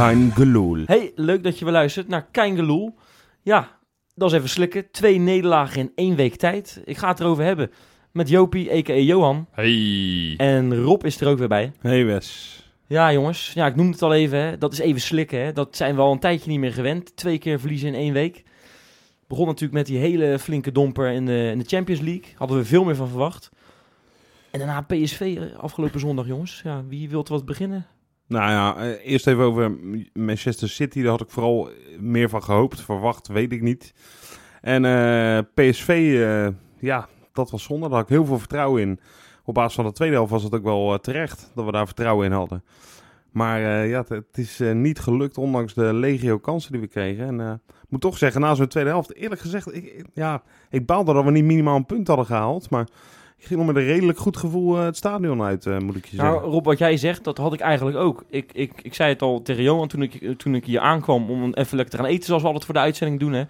Kein Geloel. Hey, leuk dat je weer luistert naar Kein Geloel. Ja, dat is even slikken. Twee nederlagen in één week tijd. Ik ga het erover hebben met Jopie, a.k.a. Johan. Hey. En Rob is er ook weer bij. Hey Wes. Ja, jongens. Ja, ik noemde het al even. Hè. Dat is even slikken. Hè. Dat zijn we al een tijdje niet meer gewend. Twee keer verliezen in één week. Begon natuurlijk met die hele flinke domper in de, in de Champions League. Hadden we veel meer van verwacht. En daarna PSV eh, afgelopen zondag, jongens. Ja, wie wilt wat beginnen? Nou ja, eh, eerst even over Manchester City. Daar had ik vooral meer van gehoopt. Verwacht, weet ik niet. En eh, PSV, eh, ja, dat was zonde. Daar had ik heel veel vertrouwen in. Op basis van de tweede helft was het ook wel terecht dat we daar vertrouwen in hadden. Maar ja, het, is niet gelukt, ondanks de legio kansen die we kregen. En ik moet toch zeggen, na zo'n tweede helft, eerlijk gezegd, ik- ja, ik baalde dat we niet minimaal een punt hadden gehaald. Maar ik ging nog met een redelijk goed gevoel eh, het stadion uit, eh, moet ik je zeggen. Nou, Rob, wat jij zegt, dat had ik eigenlijk ook. Ik, ik, ik zei het al tegen Johan toen ik, toen ik hier aankwam om even lekker te gaan eten, zoals we altijd voor de uitzending doen. Hè.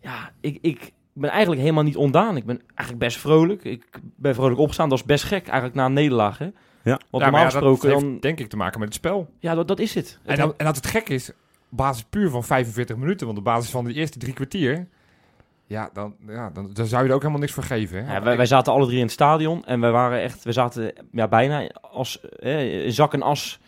Ja, ik, ik ben eigenlijk helemaal niet ondaan. Ik ben eigenlijk best vrolijk. Ik ben vrolijk opgestaan. Dat is best gek eigenlijk na een nederlaag. Hè. Ja. Want Ja, normaal ja, dat gesproken dan... denk ik te maken met het spel. Ja, dat, dat is het. En, dan, en dat het gek is, op basis puur van 45 minuten, want op basis van de eerste drie kwartier, ja, dan, ja, dan, dan zou je er ook helemaal niks voor geven. Hè? Ja, wij, wij zaten alle drie in het stadion en wij waren echt, we zaten ja, bijna als eh, in zak en as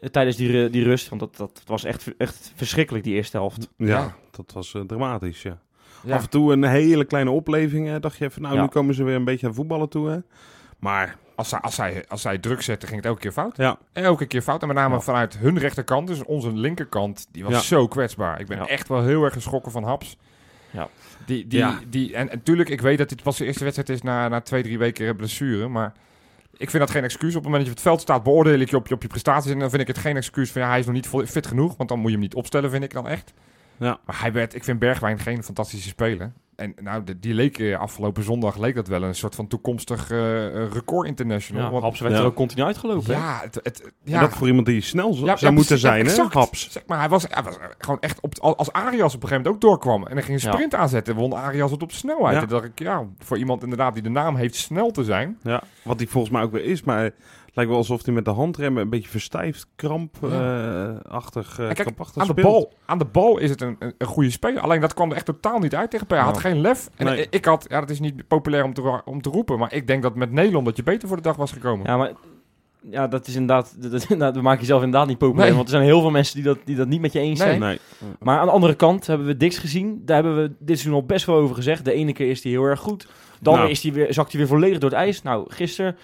eh, tijdens die, die rust. Want dat, dat was echt, echt verschrikkelijk, die eerste helft. Ja, Ja. dat was eh, dramatisch, ja. Ja. Af en toe een hele kleine opleving. hè, dacht je even, nou, Ja. nu komen ze weer een beetje aan voetballen toe. Hè? Maar Als, zij, als, zij, als zij druk zetten, ging het elke keer fout. ja, Elke keer fout. En met name Ja. vanuit hun rechterkant, dus onze linkerkant, die was Ja. zo kwetsbaar. Ik ben Ja. echt wel heel erg geschrokken van Haps. Ja. Die, die, Ja. die, en natuurlijk, ik weet dat dit pas de eerste wedstrijd is na, na twee, drie weken blessure. Maar ik vind dat geen excuus. Op het moment dat je op het veld staat, beoordeel ik je op je, op je prestaties. En dan vind ik het geen excuus van ja, hij is nog niet vol- fit genoeg. Want dan moet je hem niet opstellen, vind ik dan echt. Ja. Maar hij werd, ik vind Bergwijn geen fantastische speler. En nou, de- die leek eh, afgelopen zondag leek dat wel een soort van toekomstig eh, record international. Ja, Want- Haps werd Ja. er ook continu uitgelopen. hè? ja, het, het, En ja. dat voor iemand die snel zou ja, moeten zijn, hè? Haps. Zeg maar, hij was, hij was gewoon echt op, het- als Arias op een gegeven moment ook doorkwam. En dan ging een Ja. sprint aanzetten. Won Arias het op snelheid. Ja. En dacht ik, ja, voor iemand inderdaad die de naam heeft snel te zijn. Ja, wat hij volgens mij ook weer is. Maar lijkt wel alsof hij met de handremmen een beetje verstijfd, krampachtig, eh kijk, krampachtig Aan de, bal, aan de bal is het een, een, een goede speler. Alleen dat kwam er echt totaal niet uit tegen PSV. Hij had Ja. geen lef. En Nee. ik- had, ja, dat is niet populair om te, om te roepen. Maar ik denk dat met Nederland dat je beter voor de dag was gekomen. Ja, maar ja, dat is inderdaad, dat, dat, dat maak je zelf inderdaad niet populair. Nee. Want er zijn heel veel mensen die dat, die dat niet met je eens Nee. zijn. Nee. Maar aan de andere kant hebben we Dix gezien. Daar hebben we dit seizoen al best wel over gezegd. De ene keer is hij heel erg goed. Dan Nou. is hij weer, zakt hij weer volledig door het ijs. Nou, gisteren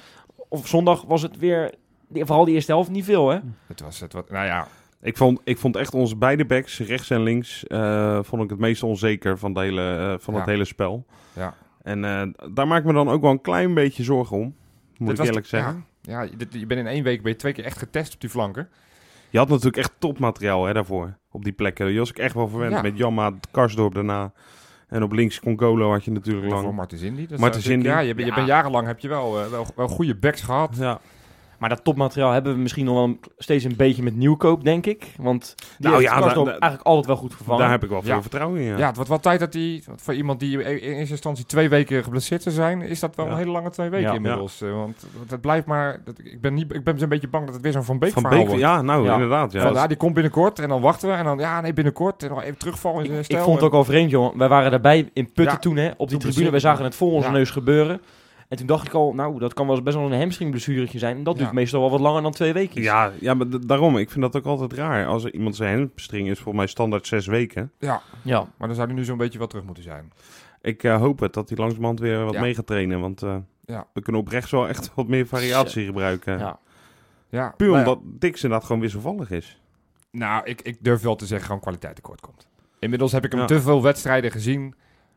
of zondag was het weer, vooral die eerste helft, niet veel hè? Het was, het was, nou ja, Ik vond, ik vond echt onze beide backs, rechts en links, eh, vond ik het meest onzeker van, de hele, eh, van het hele spel. Ja. En eh, daar maak ik me dan ook wel een klein beetje zorgen om, moet Dit ik eerlijk zeggen. Ja, ja dit- je bent in één week ben je twee keer echt getest op die flanken. Je had natuurlijk echt topmateriaal hè, daarvoor, op die plekken. Je was ik echt wel verwend Ja. met Jamma, Karsdorp daarna. En op links Congolo had je natuurlijk Voor lang. Martens Indy. Dat Martens is natuurlijk- Indy. Ja, je, bent- je Ja. bent jarenlang heb je wel, eh, wel, wel goede backs gehad. Ja. Maar dat topmateriaal hebben we misschien nog wel steeds een beetje met nieuwkoop, denk ik. Want die Nou heeft ja, Karsdorp da- da- eigenlijk altijd wel goed vervangen. Daar heb ik wel veel Ja. vertrouwen in. Ja. Ja. het wordt wel tijd dat hij, voor iemand die in eerste instantie twee weken geblesseerd te zijn, is dat wel Ja. een hele lange twee weken Ja. inmiddels. Eh, Want het blijft maar, dat, ik, ben niet, ik ben een beetje bang dat het weer zo'n Van Beek Van verhaal Beek, wordt. ja, nou Ja. inderdaad. Ja. Van, ja, die komt binnenkort en dan wachten we en dan, ja nee, binnenkort en dan even terugvallen in Ik, stijl. ik vond het ook al vreemd, jongen. Wij waren daarbij in Putten Ja. toen, hè, op die Toen tribune. Wij zagen het voor onze Ja. neus gebeuren. En toen dacht ik al, nou, dat kan wel eens best wel een hamstringblessuretje zijn. En dat Ja. duurt meestal wel wat langer dan twee weken. Ja, ja, maar d- daarom. Ik vind dat ook altijd raar. Als er iemand zijn hamstring is, volgens mij standaard zes weken. Ja, ja. maar dan zou hij nu zo'n beetje wel terug moeten zijn. Ik eh, hoop het, dat hij langzamerhand weer wat Ja. mee gaat trainen. Want eh, Ja. we kunnen op rechts wel echt wat meer variatie gebruiken. ja. Ja, Puur nou ja, omdat Dix inderdaad gewoon wisselvallig is. Nou, ik, ik durf wel te zeggen gewoon kwaliteit tekort komt. Inmiddels heb ik hem Ja. te veel wedstrijden gezien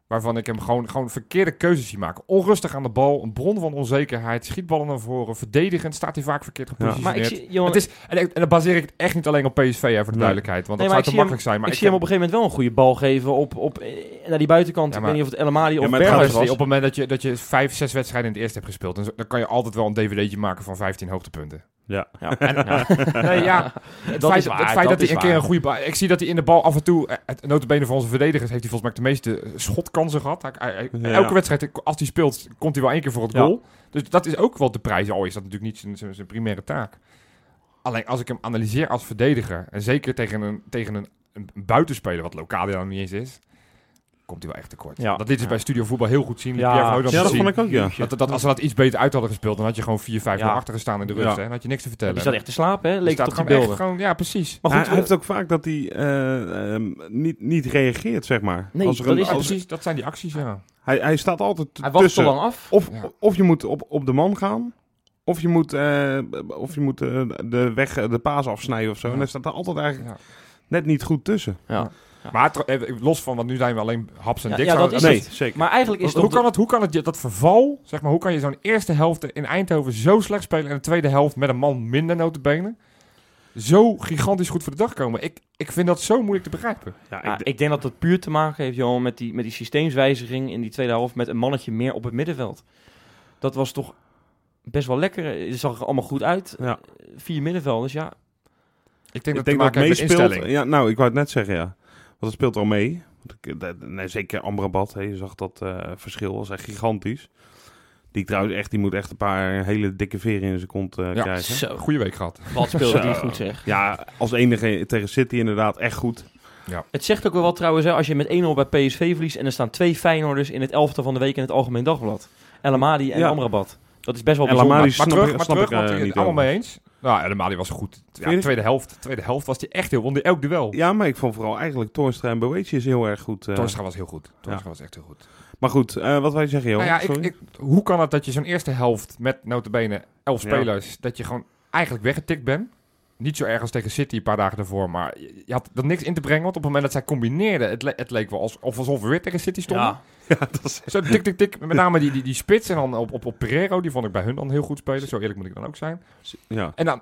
waarvan ik hem gewoon, gewoon verkeerde keuzes zie maken. Onrustig aan de bal, een bron van onzekerheid, schietballen naar voren, verdedigend staat hij vaak verkeerd gepositioneerd. Maar ik zie, jongen, het is, en, en dan baseer ik het echt niet alleen op PSV, hè, voor de Nee. duidelijkheid. Want Nee, dat zou ik te makkelijk zijn. Maar ik zie hem op een gegeven moment wel een goede bal geven op, op, naar die buitenkant. Ja, ik weet niet of het El Amadi Ja, of Berghuis Luister, was. op het moment dat je, dat je vijf, zes wedstrijden in het eerste hebt gespeeld, dan kan je altijd wel een dvd'tje maken van 15 hoogtepunten. Ja. Ja. ja. Nee, ja, het Dat feit, is waar, het feit dat dat, hij een keer een goede bal... Ik zie dat hij in de bal af en toe... eh, Het notabene van onze verdedigers heeft hij volgens mij de meeste eh, schotkansen gehad. Hij- hij- Ja. Elke wedstrijd, als hij speelt, komt hij wel één keer voor het Ja. goal. Dus dat is ook wel de prijs. Al is dat natuurlijk niet zijn, zijn, zijn primaire taak. Alleen als ik hem analyseer als verdediger, en zeker tegen een, tegen een, een buitenspeler, wat lokaal dan niet eens is, komt hij wel echt tekort. Ja. Dat dit is bij Studio Voetbal heel goed zien. Ja. Pierre van Hooydonk Ja, dat zien. vond ik ook, ja. Dat, dat, als ze dat iets beter uit hadden gespeeld, dan had je gewoon 4-5 Ja. naar achter gestaan in de rust. Hè? Dan had je niks te vertellen. Die zat echt te slapen, hè? Leek die gewoon echt beelden. gewoon, ja, precies. Maar hij, goed, hij we- heeft ook vaak dat hij eh, ehm, niet, niet reageert, zeg maar. Nee, als er dat een- is als- precies, dat zijn die acties, ja. hij, hij staat altijd hij wacht te tussen. lang af. Of, Ja. of je moet op, op de man gaan. Of je moet, eh, of je moet eh, de weg, eh, de paas afsnijden of zo. Ja. En hij staat er altijd eigenlijk ja. net niet goed tussen. Ja. Maar even los van, want nu zijn we alleen haps en Ja, dik. ja, Zou- dat is nee, het. zeker. Maar eigenlijk is hoe, het hoe kan het, hoe kan het, dat verval, zeg maar, hoe kan je zo'n eerste helft in Eindhoven zo slecht spelen en de tweede helft met een man minder notenbenen zo gigantisch goed voor de dag komen? Ik, ik vind dat zo moeilijk te begrijpen. ja, Ja, ik, ik denk dat het puur te maken heeft, Johan, met die, met die systeemswijziging in die tweede helft met een mannetje meer op het middenveld. Dat was toch best wel lekker. Het zag er allemaal goed uit. ja. Vier middenvelders, ja. Ik denk ik dat denk het dat te maken heeft met meespeelt. instelling. Ja, nou, ik wou het net zeggen, ja. Want het speelt wel mee. Want ik- dat- Nee, zeker Amrabat, hè, je zag dat eh, verschil, was echt gigantisch. Die trouwens echt, die moet echt een paar hele dikke veren in zijn kont eh, Ja. krijgen. Zo, Goeie week gehad. wat speelde die goed zeg. Ja, als enige tegen City inderdaad echt goed. Het zegt ook wel wat trouwens, hè, als je met 1-0 bij PSV verliest en er staan twee Feyenoorders in het elftal van de week in het Algemeen Dagblad. El Amadi en Ja. Amrabat. Dat is best wel El bijzonder. Amadi Maar terug, maar terug ik, want eh, ik het niet allemaal over. mee eens. Nou, helemaal die was goed. Ja, tweede helft, tweede helft was hij echt heel, won die elk duel. Ja, maar ik vond vooral eigenlijk Toornstra en Boetje is heel erg goed. Torstra was heel goed. Torstra was echt heel goed. Maar goed, eh, wat wij zeggen, joh. Nou ja, ik, hoe kan het dat je zo'n eerste helft met notabene elf Ja. spelers, dat je gewoon eigenlijk weggetikt bent? Niet zo erg als tegen City een paar dagen daarvoor, maar je, je had er niks in te brengen. Want op het moment dat zij combineerden, het, le- het leek wel als, of alsof we weer tegen City stonden. Ja, dat is Zo tik, tik, tik. Met name die, die, die spits en dan op, op, op Pereiro, die vond ik bij hun dan heel goed spelen. Zo eerlijk moet ik dan ook zijn. ja. En dan,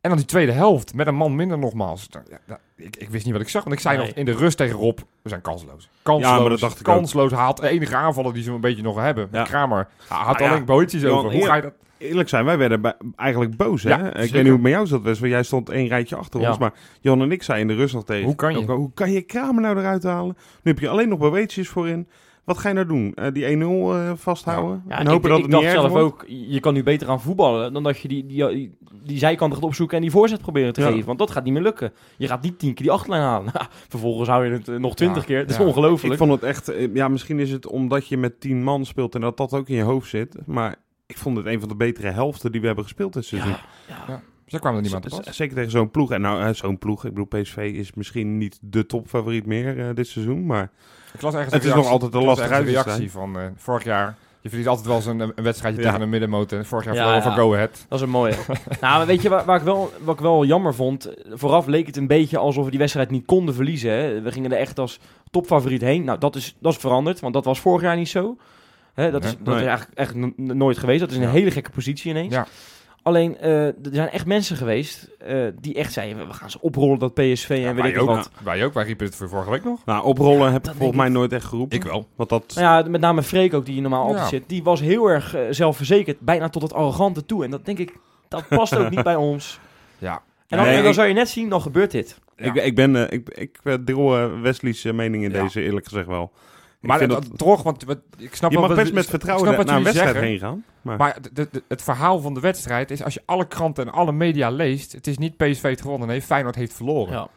en dan die tweede helft met een man minder nogmaals. Ja, nou, ik, ik wist niet wat ik zag, want ik zei Nee. nog in de rust tegen Rob, we zijn kansloos. Kansloos, Ja, maar dat dacht ik kansloos. Hij had de enige aanvallen die ze een beetje nog hebben. Ja. Kramer had ja. alleen bootjes over. Hoe ga je dat? Eerlijk zijn, wij werden bij- eigenlijk boos. Hè? Ik weet niet hoe het met jou zat, Wes, want jij stond één rijtje achter ons. Maar Jan en ik zeiden in de rust nog tegen. Hoe kan je? Hoe kan je Kramer nou eruit halen? Nu heb je alleen nog beweetjes voorin. Wat ga je nou doen? Eh, die 1-0 eh, vasthouden? Ja, en ik, hopen dat ik het dacht niet zelf wordt? ook, je kan nu beter aan voetballen dan dat je die, die, die, die zijkant gaat opzoeken en die voorzet proberen te Ja. geven. Want dat gaat niet meer lukken. Je gaat niet tien keer die achterlijn halen. Vervolgens hou je het eh, nog twintig Ja, keer. Dat is ja. ongelooflijk. Ik vond het echt... Ja, misschien is het omdat je met 10 man speelt en dat dat ook in je hoofd zit. Maar ik vond het een van de betere helften die we hebben gespeeld dit seizoen. ja. Ze kwamen er niemand pas. Zeker tegen zo'n ploeg. En nou, zo'n ploeg. Ik bedoel, PSV is misschien niet de topfavoriet meer eh, dit seizoen. Maar Ik las ergens Het is nog altijd een las lastige reactie van eh, vorig jaar. Je verliest altijd wel eens een, een wedstrijdje Ja. tegen een middenmotor. En Vorig jaar Ja, verloren ja. van Go Ahead. Dat is een mooie. nou, maar weet je waar, waar ik wel, wat ik wel jammer vond? Vooraf leek het een beetje alsof we die wedstrijd niet konden verliezen. Hè? We gingen er echt als topfavoriet heen. Nou, dat is, dat is veranderd, want dat was vorig jaar niet zo. Hè, dat is, Nee. dat is eigenlijk echt nooit geweest. Dat is een Ja. hele gekke positie ineens. Ja. Alleen, eh, er zijn echt mensen geweest eh, die echt zeiden... we gaan ze oprollen, dat PSV en weet wij, ik ook, wat. wij ook. Wij riepen het voor vorige week nog. nou, oprollen heb ik volgens mij nooit echt geroepen. Ik wel. Want dat... Nou ja, met name Freek ook, die hier normaal altijd zit. Die was heel erg eh, zelfverzekerd, bijna tot het arrogante toe. En dat denk ik, dat past ook niet bij ons. Ja. En dan, Nee, en dan ik- zou je net zien, dan gebeurt dit. Ja. Ik, ik ben... ik, ik deel Wesley's mening in Ja. deze, eerlijk gezegd wel. Ik Maar vind dat, dat- toch, want wat, ik snap je wel mag wat- best met vertrouwen naar een wedstrijd zeggen. heen gaan. Maar, Maar de- de- het verhaal van de wedstrijd is, als je alle kranten en alle media leest, het is niet PSV het gewonnen, nee, Feyenoord heeft verloren. Ja.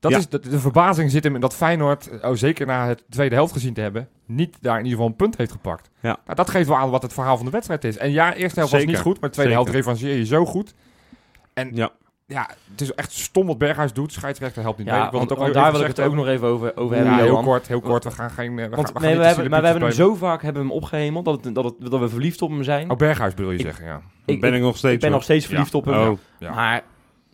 Dat Ja. is, de, de verbazing zit hem in dat Feyenoord, oh, zeker na het tweede helft gezien te hebben, niet daar in ieder geval een punt heeft gepakt. Ja. Nou, dat geeft wel aan wat het verhaal van de wedstrijd is. En ja, eerste helft was niet goed, maar tweede Zeker. helft revancheer je zo goed. En ja. Ja, het is echt stom wat Berghuis doet. Scheidsrechter helpt niet mee. Ja, Ik wil want, het ook want al daar wil ik het ook nog even over, over hebben. Ja, heel Johan. kort, heel kort. We gaan geen... We Want, gaan, we nee, hebben, maar we hebben hem zo vaak hebben hem opgehemeld dat, het, dat, het, dat we verliefd op hem zijn. Oh, Berghuis bedoel je Ik- zeggen, ja. ik, ben ik nog steeds ik ben nog steeds verliefd Ja. op hem. Oh, ja. Maar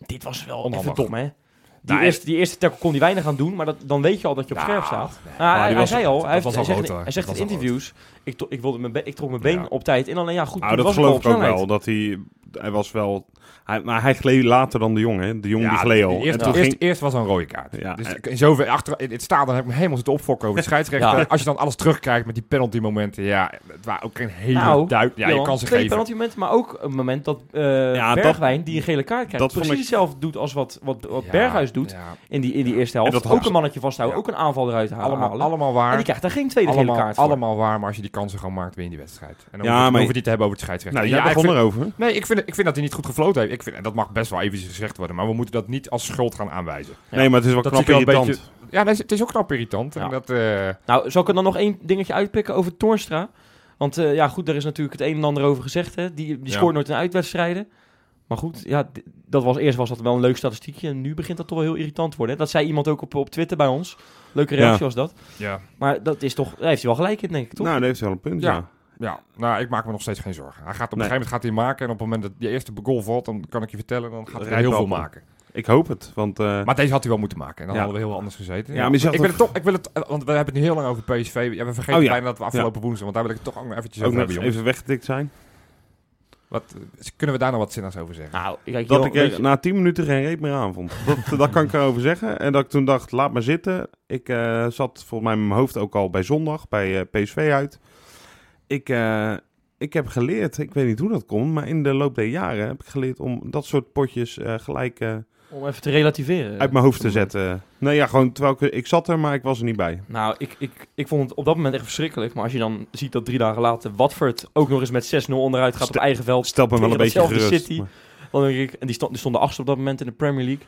dit was wel Onhandig. even dom, hè? Die, Nou, eerste, die eerste tackle kon hij weinig aan doen, maar dat, dan weet je al dat je op scherp staat. nee. Nou, hij, was- zei al, hij, heeft- hij al zegt, hij zegt Dat in interviews, ik, to- ik, wilde mijn be- ik trok mijn been Ja. op tijd in, alleen ja goed, nou, dat geloof ik ook wel. Dat hij... Hij was wel... Hij, maar hij gleed later dan de jongen. hè. De jongen die Ja, gleed al. Eerst, En toen eerst, ging- eerst was een rode kaart. Ja, dus en- in zover achter in het stadion heb ik me helemaal zitten opfokken over de scheidsrechter. Ja. Als je dan alles terugkijkt met die penalty momenten, ja, het waren ook geen hele Nou, duidelijk. Ja, je kan ze twee geven. penalty momenten, maar ook een moment dat eh Ja, dat- Bergwijn, die een gele kaart krijgt, dat precies ik- hetzelfde doet als wat, wat, wat Ja, Berghuis doet ja. in, die, in die eerste helft. En dat ook een mannetje vasthouden, Ja. ook een aanval eruit halen. Allemaal, allemaal en waar. die krijgt daar geen tweede allemaal, gele kaart voor. allemaal waar, maar als je die kansen gewoon maakt, win je die wedstrijd. En dan Ja, hoef je- het niet te hebben over het scheidsrechter. Nou, ja, jij ik begon erover. Nee, ik vind, vind, ik vind dat hij niet goed gefloten heeft. Ik vind, en dat mag best wel even gezegd worden. Maar we moeten dat niet als schuld gaan aanwijzen. Ja. Nee, maar het is wel Dat knap irritant. Ja, nee, het is ook knap irritant. Ja. En dat, eh, Nou, zal ik er dan nog één dingetje uitpikken over Toornstra? Want eh, ja, goed, daar is natuurlijk het een en ander over gezegd. Hè? Die, die Ja. scoort nooit in uitwedstrijden. Maar goed, ja, dat was, eerst was dat wel een leuk statistiekje. En nu begint dat toch wel heel irritant te worden. hè. Dat zei iemand ook op, op Twitter bij ons. Leuke reactie Ja. was dat. ja. Maar dat is toch, daar heeft hij wel gelijk in, denk ik, toch? Nou, dat heeft wel een punt, Ja. ja. Ja, nou, ik maak me nog steeds geen zorgen. Hij gaat op een gegeven moment gaat hij maken. En op het moment dat die eerste goal valt, dan kan ik je vertellen, dan gaat hij heel veel op. maken. Ik hoop het, want... eh, Maar deze had hij wel moeten maken. En dan Ja. hadden we heel anders gezeten. Ja, maar je ik, wil toch- het toch, ik wil het, eh, want we hebben het nu heel lang over PSV. Ja, we vergeten Oh ja. bijna dat we afgelopen woensdag, want daar wil ik het toch ook nog eventjes ook over hebben, jongens. even weggetikt zijn. Wat, eh, kunnen we daar nog wat zinnigs over zeggen? Nou, kijk, Dat joh, ik er je- na 10 minuten geen reet meer aan vond. Dat, dat kan ik erover zeggen. En dat ik toen dacht, laat maar zitten. Ik eh, zat volgens mij mijn hoofd ook al bij zondag, bij eh, PSV uit. Ik, eh, ik heb geleerd, ik weet niet hoe dat komt, maar in de loop der jaren heb ik geleerd om dat soort potjes eh, gelijk eh, om even te relativeren. uit mijn hoofd te zetten. Nee, ja, gewoon terwijl ik, ik zat er, maar ik was er niet bij. Nou, ik, ik, ik vond het op dat moment echt verschrikkelijk. Maar als je dan ziet dat drie dagen later Watford ook nog eens met 6-0 onderuit gaat op Stel- eigen veld. Stelt me wel een beetje gerust. City. maar- Dan denk ik, en die, stond, die stonden achter op dat moment in de Premier League.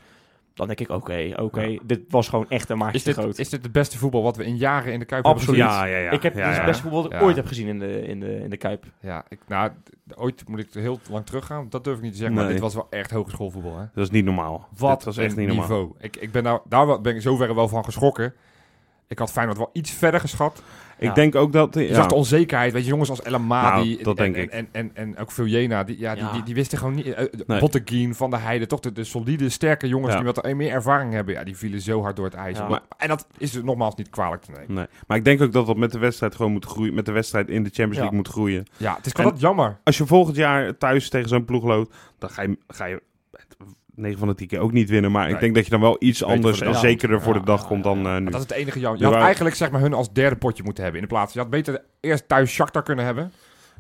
Dan denk ik, oké, oké, dit was gewoon echt een maatje Is te dit, groot. is dit het beste voetbal wat we in jaren in de Kuip Absoluut. hebben gezien? Ja, ja, ja. ik heb ja, dit is het beste voetbal dat ik Ja. ooit heb gezien in de, in de, in de Kuip. Ja, ik, nou, ooit moet ik heel lang teruggaan. Dat durf ik niet te zeggen, maar dit was wel echt hogeschoolvoetbal. Hè? Dat is niet normaal. Wat was echt een niet normaal. niveau. Ik, ik ben nou, daar ben ik zoverre wel van geschrokken. Ik had Feyenoord wel iets verder geschat. Ik Ja. denk ook dat... Je zag de onzekerheid. Weet je, jongens als El Amadi Nou, dat en, denk en, ik. En, en, en ook Viljena, die, ja, die, Ja. die, die wisten gewoon niet... Uh, Nee. Botteguin, Van der Heijden, toch de, de solide, sterke jongens Ja. die wat meer ervaring hebben. Ja, die vielen zo hard door het ijs. Ja. Maar- en dat is er nogmaals niet kwalijk te nemen. Nee. Maar ik denk ook dat dat met de wedstrijd gewoon moet groeien. Met de wedstrijd in de Champions Ja. League moet groeien. Ja, het is dat jammer. Als je volgend jaar thuis tegen zo'n ploeg loopt, dan ga je, ga je 9 van de 10 keer ook niet winnen. Maar ik denk dat je dan wel iets Beter anders en zekerder voor Ja, de dag ja, komt ja, dan ja. eh, nu. Maar dat is het enige jammer. Je had eigenlijk zeg maar hun als derde potje moeten hebben in de plaats. Je had beter eerst thuis Shakhtar kunnen hebben.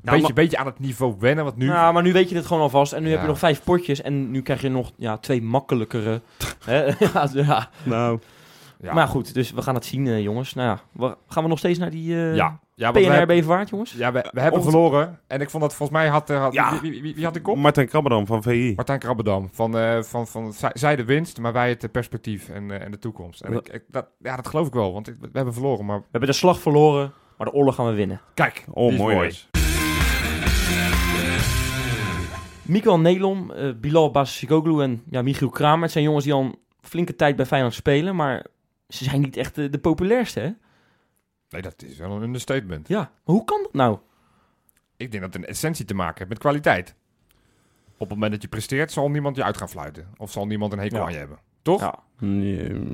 beetje, maar- beetje aan het niveau wennen, wat nu... Nou, maar nu weet je dit gewoon alvast. En nu heb Ja. je nog vijf potjes. En nu krijg je nog ja, twee makkelijkere. hè? ja, ja. Nou, ja. Maar goed, dus we gaan het zien, eh, jongens. Nou ja, we- gaan we nog steeds naar die eh ja. ja, PNR Beverwaard, jongens? ja, we, we hebben verloren. En ik vond dat volgens mij had... eh, had Ja. wie, wie, wie, wie had de kop? Martijn Krabberdam van VI. Martijn Krabbedam. Van, eh, van, van zij- zij de winst, maar wij het perspectief en, eh, en de toekomst. En Ja. ik, ik- dat, ja, dat geloof ik wel, want ik- we hebben verloren. Maar We hebben de slag verloren, maar de oorlog gaan we winnen. kijk, Oh, mooi. mooi. Mikael Nelom, eh, Bilal Basikoglu en ja, Michiel Kramer. Het zijn jongens die al een flinke tijd bij Feyenoord spelen, maar ze zijn niet echt de, de populairste, hè? Nee, dat is wel een understatement. Ja, maar hoe kan dat nou? Ik denk dat het een essentie te maken heeft met kwaliteit. Op het moment dat je presteert, zal niemand je uit gaan fluiten. Of zal niemand een hekel Ja. aan je hebben. Toch? Ja,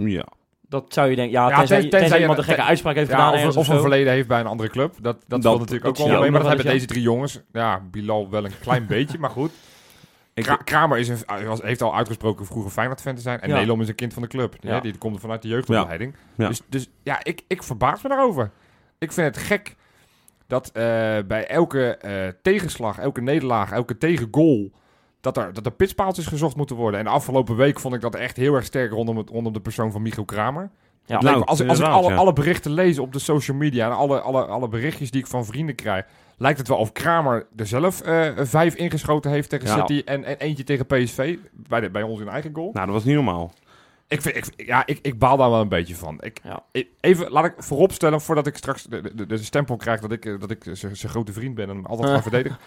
Ja. dat zou je denken. Ja, Ja, tenzij, iemand een gekke ten- uitspraak heeft Ja, gedaan of, of of een verleden heeft bij een andere club. Dat, dat, Dat- natuurlijk dat ook wel mee. Maar dat hebben deze drie jongens. Ja, Bilal wel een klein beetje, maar goed. Ik- Kra- Kramer is een, was, heeft al uitgesproken vroeger Feyenoord-fan te zijn. En Ja. Nelom is een kind van de club. Ja. Die komt vanuit de jeugdopleiding. Ja. Dus, dus ja, ik, ik verbaas me daarover. Ik vind het gek dat eh, bij elke eh, tegenslag, elke nederlaag, elke tegengoal... Dat er, dat er pitspaaltjes gezocht moeten worden. En de afgelopen week vond ik dat echt heel erg sterk rondom, het, rondom de persoon van Michiel Kramer. Ja, lijkt Nou, me- als, ik- als alle, alle berichten lees op de social media en alle, alle, alle berichtjes die ik van vrienden krijg, lijkt het wel of Kramer er zelf eh, vijf ingeschoten heeft tegen Ja. City en, en eentje tegen PSV, bij, de, bij ons in eigen goal. Nou, dat was niet normaal. Ik, vind, ik, ja, ik, ik baal daar wel een beetje van. Ik, Ja. even, laat ik vooropstellen, voordat ik straks de, de, de stempel krijg dat ik, eh, dat ik zijn zijn grote vriend ben en hem altijd ga verdedigen.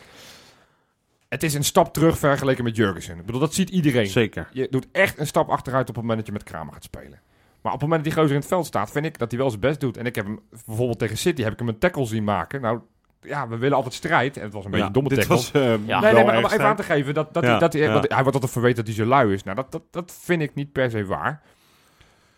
Het is een stap terug vergeleken met Jurgensen. Ik bedoel, dat ziet iedereen. Zeker. Je doet echt een stap achteruit op het moment dat je met Kramer gaat spelen. Maar op het moment dat die gozer in het veld staat, vind ik dat hij wel zijn best doet. En ik heb hem bijvoorbeeld tegen City heb ik hem een tackle zien maken. Nou, ja, we willen altijd strijd. En het was een beetje Ja, een domme dit tackle. was, eh, Ja. Nee, nee, maar om even aan te geven dat, dat, Ja, hij, dat hij, ja. want hij wordt altijd verweten dat hij zo lui is. Nou, dat, dat, dat vind ik niet per se waar.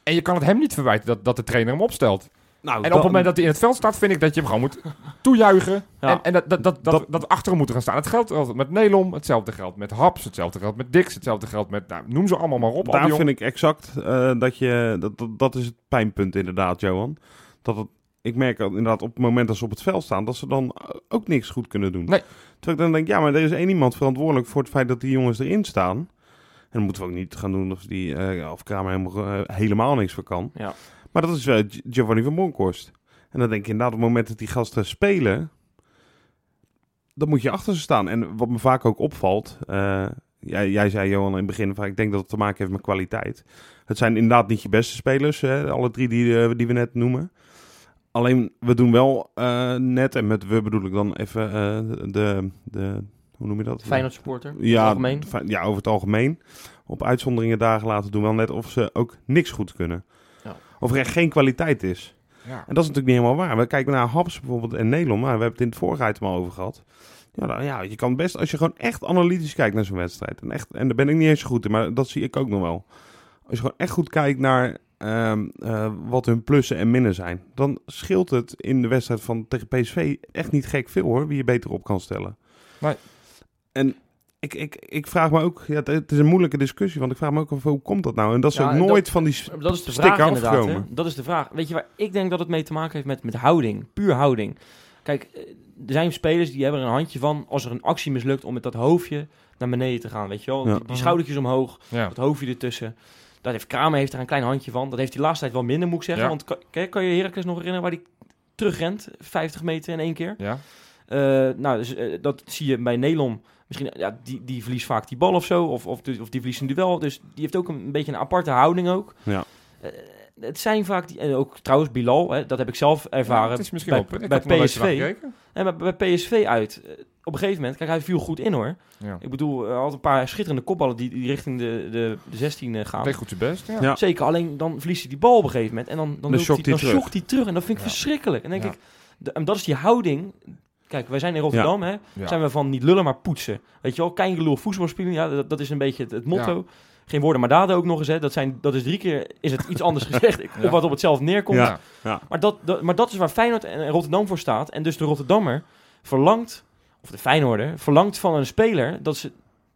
En je kan het hem niet verwijten dat, dat de trainer hem opstelt. Nou, En op het moment dat hij in het veld staat, vind ik dat je hem gewoon moet toejuichen. Ja. En, en dat, dat, dat, dat, Dat- dat we achter hem moeten gaan staan. Het geldt altijd met Nelom, hetzelfde geldt met Haps, hetzelfde geldt met Dix, hetzelfde geldt met, nou, noem ze allemaal maar op. Daar vind ik exact eh, dat je... Dat, dat, dat is het pijnpunt inderdaad, Johan. Dat het, ik merk dat inderdaad op het moment dat ze op het veld staan... dat ze dan ook niks goed kunnen doen. Nee. Terwijl ik dan denk, ja, maar er is één iemand verantwoordelijk... voor het feit dat die jongens erin staan. En dan moeten we ook niet gaan doen of, die, eh, ja, of Kramer helemaal, eh, helemaal niks voor kan. Ja. Maar dat is eh, Gi- Giovanni van Bronckhorst. En dan denk je inderdaad op het moment dat die gasten spelen... dan moet je achter ze staan. En wat me vaak ook opvalt, eh, jij, jij zei Johan in het begin, van, ik denk dat het te maken heeft met kwaliteit. Het zijn inderdaad niet je beste spelers, hè, alle drie die, eh, die we net noemen. Alleen, we doen wel eh, net, en met we bedoel ik dan even eh, de, de, hoe noem je dat? Feyenoord supporter, Ja, algemeen. ja, over het algemeen. Op uitzonderingen dagen laten doen we wel net of ze ook niks goed kunnen. Ja. Of er echt geen kwaliteit is. Ja. En dat is natuurlijk niet helemaal waar. We kijken naar Haps bijvoorbeeld en Nelom. Maar we hebben het in het vorige item al over gehad. Ja, dan, ja, je kan best, als je gewoon echt analytisch kijkt naar zo'n wedstrijd. En, echt, en daar ben ik niet eens zo goed in, maar dat zie ik ook nog wel. Als je gewoon echt goed kijkt naar ehm, eh, wat hun plussen en minnen zijn. Dan scheelt het in de wedstrijd van tegen PSV echt niet gek veel hoor. Wie je beter op kan stellen. Nee. En ik, ik, ik vraag me ook, ja, het, is een moeilijke discussie. Want ik vraag me ook af, hoe komt dat nou? En dat is Ja, ook nooit dat- van die... Dat is de vraag inderdaad. Hè? Dat is de vraag. Weet je waar ik denk dat het mee te maken heeft met, met houding. Puur houding. Kijk, eh, er zijn spelers die hebben er een handje van als er een actie mislukt om met dat hoofdje naar beneden te gaan. Weet je wel? Ja. Die, die schoudertjes omhoog, Ja. dat hoofdje ertussen. Dat heeft Kramer heeft daar een klein handje van. Dat heeft hij laatste tijd wel minder, moet ik zeggen. Ja. Want kan, kan- kan je Heracles nog herinneren waar hij terugrent? 50 meter in één keer. Ja. Eh, nou, dus, eh, dat zie je bij Nelom. Misschien, ja, die, die verliest vaak die bal of zo. Of, of, of die verliest een duel. Dus die heeft ook een, een beetje een aparte houding ook. Ja. Eh, het zijn vaak, die, en ook trouwens Bilal, hè, dat heb ik zelf ervaren. Ja, het is misschien bij, wel... Bij PSV. En bij, bij PSV uit. eh, op een gegeven moment, kijk, hij viel goed in hoor. Ja. Ik bedoel, hij had een paar schitterende kopballen die, die richting de, de, de 16 eh, gaan. Deed goed zijn best, ja. Ja. Zeker, alleen dan verliest hij die bal op een gegeven moment. En dan, dan, Dan hij, dan terug. hij terug. En dat vind ik Ja. verschrikkelijk. En denk Ja. ik, de- en dat is die houding. Kijk, wij zijn in Rotterdam, hè. Ja. Zijn we van niet lullen, maar poetsen. Weet je wel, kein gelul voetbal spelen. Ja, dat, dat is een beetje het, het motto. Geen woorden, maar daden ook nog eens. Hè. Dat, zijn, dat is drie keer is het iets anders gezegd. Ja. Wat op hetzelfde neerkomt. Ja. Maar, dat, dat, maar dat is waar Feyenoord en Rotterdam voor staat. En dus de Rotterdammer verlangt, of de Feyenoorder, verlangt van een speler dat ze,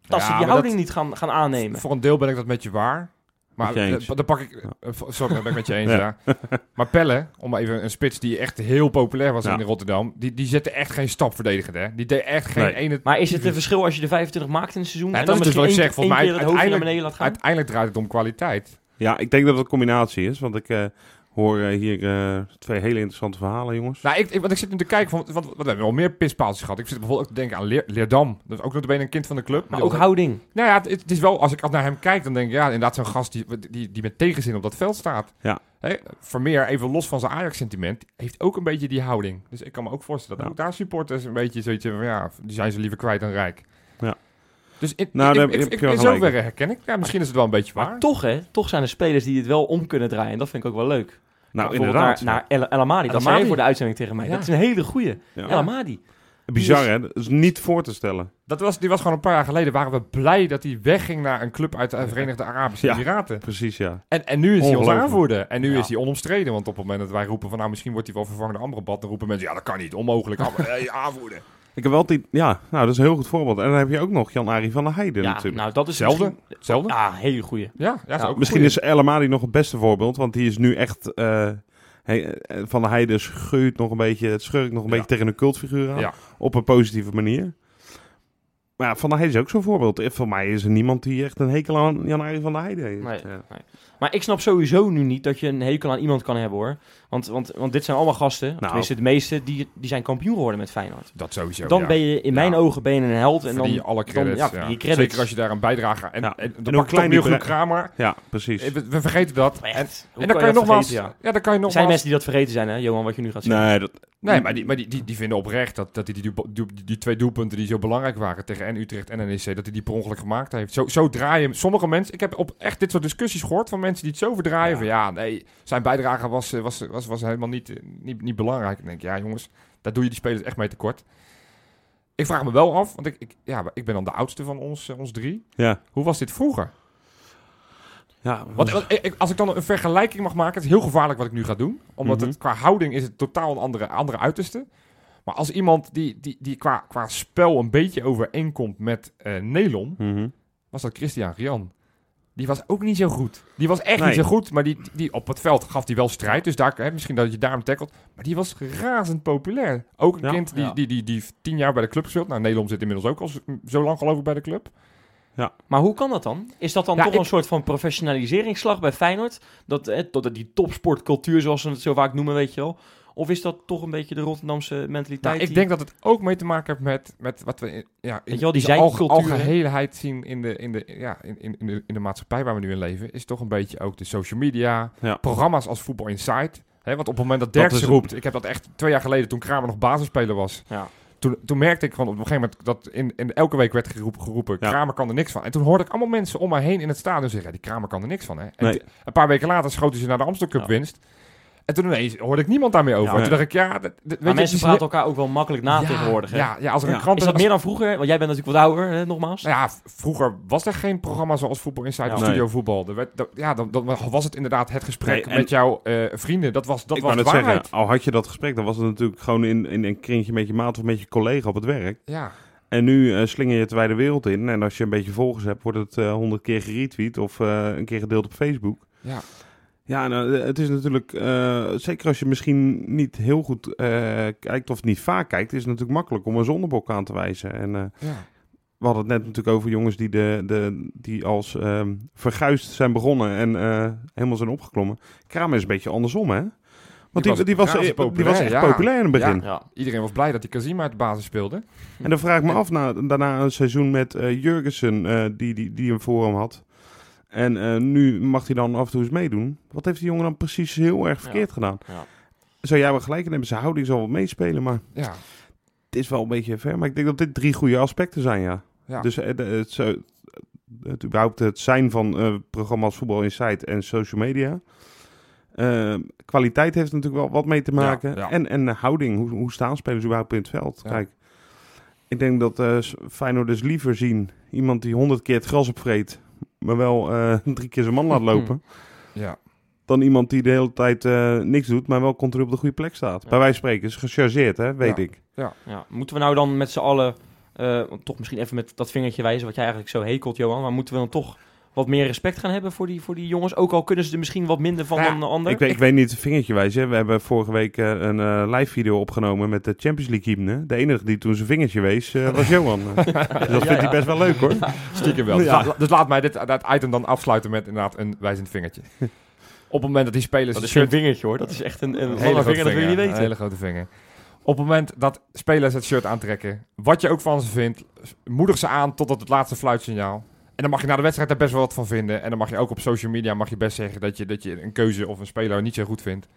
dat Ja, ze die houding dat- niet gaan, gaan aannemen. Voor een deel ben ik dat met je waar. Maar eh, dan pak ik... Eh, Sorry, dat ben ik met je eens, Ja. ja. Maar Pelle, om even een spits die echt heel populair was Ja. in Rotterdam, die, die zette echt geen stap verdedigend, hè. Die deed echt geen Nee. ene... Maar is het een verschil als je de 25 maakt in het seizoen? Ja, en dat dan is dus wat ik zeg. Volgens mij uiteindelijk draait het om kwaliteit. Ja, ik denk dat het een combinatie is. Want ik eh, hoor eh, hier eh, twee hele interessante verhalen, jongens. Nou, ik, ik, want ik zit nu te kijken, van, want, want we hebben wel meer pispaaltjes gehad. Ik zit bijvoorbeeld ook te denken aan Leer, Leerdam. Dat is ook nog een kind van de club. Maar ook al- houding. Nou ja, het, het is wel, als ik naar hem kijk, dan denk ik, ja, inderdaad zo'n gast die, die, die met tegenzin op dat veld staat. Ja. Hè, Vermeer, even los van zijn Ajax-sentiment, heeft ook een beetje die houding. Dus ik kan me ook voorstellen dat Ja. ook daar supporters een beetje zoiets van, ja, die zijn ze liever kwijt dan rijk. Ja. Dus in, Nou, ik, ik, heb ik, in zoverre herken ik. Ja, misschien is het wel een beetje waar. Maar toch, hè? Toch zijn er spelers die het wel om kunnen draaien. Dat vind ik ook wel leuk. nou, inderdaad. Naar, naar El, El Amadi. Dat zei Amadi. voor de uitzending tegen mij. Ja. Dat is een hele goeie. Ja. El Amadi. Bizar, hè? Dat is niet voor te stellen. Dat was, die was gewoon een paar jaar geleden, waren we blij dat hij wegging naar een club uit de Verenigde Arabische Ja. Emiraten. Precies, ja. En, en nu is hij ons aanvoerder. En nu Ja. is hij onomstreden. Want op het moment dat wij roepen van nou misschien wordt hij wel vervangen door Amrabat, dan roepen mensen ja dat kan niet, onmogelijk. Eh, aanvoerder. Ik heb wel die... Ja, nou, dat is een heel goed voorbeeld. En dan heb je ook nog Jan-Arie van der Heijden Ja, natuurlijk. nou dat is Hetzelfde. Hetzelfde. Ja, hele goeie. Ja, ja, is Misschien is El Amadi nog het beste voorbeeld. Want die is nu echt... eh, eh, van der Heijden schuurt nog een beetje... Het schurkt nog een Ja. beetje tegen een cultfiguur aan. Ja. Op een positieve manier. Maar ja, Van der Heijden is ook zo'n voorbeeld. Voor mij is er niemand die echt een hekel aan Jan-Arie van der Heijden heeft. Nee, Ja. nee. Maar ik snap sowieso nu niet dat je een hekel aan iemand kan hebben hoor. Want, want, want dit zijn allemaal gasten, Nou. tenminste de meeste, die, die zijn kampioen geworden met Feyenoord. Dat sowieso. dan ja. ben je in mijn Ja. ogen ben je een held. En Verdien dan, alle dan- credits. ja, ja. verdien je credits. Zeker als je daar een bijdrage en, Ja. en, En dan ik klein meer bre- Kramer. Ja, precies. We, we vergeten dat. En, Echt. En dan kan je nogmaals. Ja. dan kan je Er nogmaals. zijn mensen die dat vergeten zijn, hè, Johan, wat je nu gaat zeggen. Nee, dat, Nee, maar, die, maar die, die, die vinden oprecht dat, dat hij die, die, die, die twee doelpunten die zo belangrijk waren tegen en Utrecht en NEC, dat hij die per ongeluk gemaakt heeft. Zo, zo draaien sommige mensen. Ik heb op echt dit soort discussies gehoord van mensen die het zo verdraaien. Ja. Van ja, nee, zijn bijdrage was, eh, was, was, was helemaal niet, eh, niet, niet belangrijk. Ik denk, ja jongens, daar doe je die spelers echt mee tekort. Ik vraag me wel af, want ik, ik, ja, ik ben dan de oudste van ons, eh, ons drie. ja. Hoe was dit vroeger? Ja, Want, want ik- ik- als ik dan een vergelijking mag maken, het is heel gevaarlijk wat ik nu ga doen. Omdat Mhm. het qua houding is het totaal een andere, andere uiterste. Maar als iemand die, die, die qua, qua spel een beetje overeenkomt met eh Nelon, Mhm. was dat Christian Rian. Die was ook niet zo goed. Die was echt Nee. niet zo goed, maar die, die, op het veld gaf hij wel strijd. Dus daar, hè, misschien dat je daarom tackelt. Maar die was razend populair. Ook een Ja. kind die, Ja. die, die, die tien jaar bij de club speelt. Nou, Nederland zit inmiddels ook al zo- lang geloof ik bij de club. Maar hoe kan dat dan? Is dat dan Ja, toch ik- een soort van professionaliseringsslag bij Feyenoord? Dat, eh, dat die topsportcultuur, zoals ze het zo vaak noemen, weet je wel? Of is dat toch een beetje de Rotterdamse mentaliteit? Nou, ik denk dat het ook mee te maken heeft met, met wat we in, ja, in je wel, die alge- algeheelheid zien in de, in, de, ja, in, in, in, de, in de maatschappij waar we nu in leven. Is toch een beetje ook de social media, Ja. programma's als Voetbal Insight. Hè, want op het moment dat Derks roept, ik heb dat echt twee jaar geleden toen Kramer nog basisspeler was. Ja. Toen, toen merkte ik van op een gegeven moment dat in, in elke week werd geroepen, geroepen Ja. Kramer kan er niks van. En toen hoorde ik allemaal mensen om mij heen in het stadion zeggen, die Kramer kan er niks van. Hè? En Nee. een paar weken later schoten ze naar de Amstel Cup Ja. winst. En toen ineens hoorde ik niemand daarmee over. Ja. En toen dacht ik, ja, dat, dat- weet Maar je, mensen praten elkaar ook wel makkelijk na ja, tegenwoordig. Hè? Ja, ja, als er Ja. een krant Is dat meer dan vroeger? Want jij bent natuurlijk wat ouder, hè, nogmaals. Nou ja, vroeger was er geen programma zoals Voetbal Insight Ja. of Nee. Studio Voetbal. Er werd, dat- ja, dan, dan was het inderdaad het gesprek Nee, met jouw eh, vrienden. Dat was, dat ik was de waarheid. zeggen, al had je dat gesprek, dan was het natuurlijk gewoon in, in een kringetje met je maat of met je collega op het werk. Ja, En nu eh, slinger je het de wijde wereld in. En als je een beetje volgers hebt, wordt het eh, honderd keer geretweet of eh, een keer gedeeld op Facebook. ja. Ja, nou, eh, het is natuurlijk, eh, zeker als je misschien niet heel goed eh, kijkt of niet vaak kijkt, is het natuurlijk makkelijk om een zondebok aan te wijzen. En ja. we hadden het net natuurlijk over jongens die, de, de, die als ehm verguisd zijn begonnen en helemaal zijn opgeklommen. Kramer is een beetje andersom, hè? Want die, was die, was, razend die was populair, echt ja. populair in het begin. Ja. Iedereen was blij dat die Kazim uit de basis speelde. En dan vraag ik me af, na, daarna een seizoen met eh Jurgensen, die, die, die hem voor hem had. En eh, nu mag hij dan af en toe eens meedoen. Wat heeft die jongen dan precies heel erg verkeerd gedaan? Ja. Zou jij wel gelijk in hebben, zijn houding zal wel meespelen, maar Ja, het is wel een beetje ver. Maar ik denk dat dit drie goede aspecten zijn, ja. ja. Dus eh, het, het, überhaupt het zijn van eh, programma's Voetbal Insight en social media. Kwaliteit heeft natuurlijk wel wat mee te maken. ja. En, en houding, hoe, hoe staan spelers überhaupt in het veld? Kijk, ik denk dat Feyenoord dus liever zien iemand die honderd keer het gras opvreet, maar wel eh, drie keer zijn man laat lopen, ja. dan iemand die de hele tijd eh, niks doet, maar wel continu op de goede plek staat. Ja. Bij wijze van spreken is gechargeerd, hè, weet Ja. ik. Ja. Moeten we nou dan met z'n allen, eh, toch misschien even met dat vingertje wijzen, wat jij eigenlijk zo hekelt, Johan, maar moeten we dan toch wat meer respect gaan hebben voor die, voor die jongens? Ook al kunnen ze er misschien wat minder van Ja, dan de ander. Ik weet, ik weet niet vingertje wijzen. We hebben vorige week eh, een eh, live video opgenomen met de Champions League hymne. De enige die toen zijn vingertje wees eh, was Johan. dus dat vindt ja. hij best wel leuk hoor. Stiekem wel. Dus, la- dus laat mij dit, dat item dan afsluiten met inderdaad een wijzend vingertje. Op het moment dat die spelers... dat het is geen shirt- vingertje hoor, dat is echt een, een, Een lange grote vinger, dat wil je niet Een weten. hele grote vinger. Op het moment dat spelers het shirt aantrekken, wat je ook van ze vindt, moedig ze aan tot het laatste fluitsignaal. En dan mag je na de wedstrijd daar best wel wat van vinden. En dan mag je ook op social media mag je best zeggen dat je, dat je een keuze of een speler niet zo goed vindt.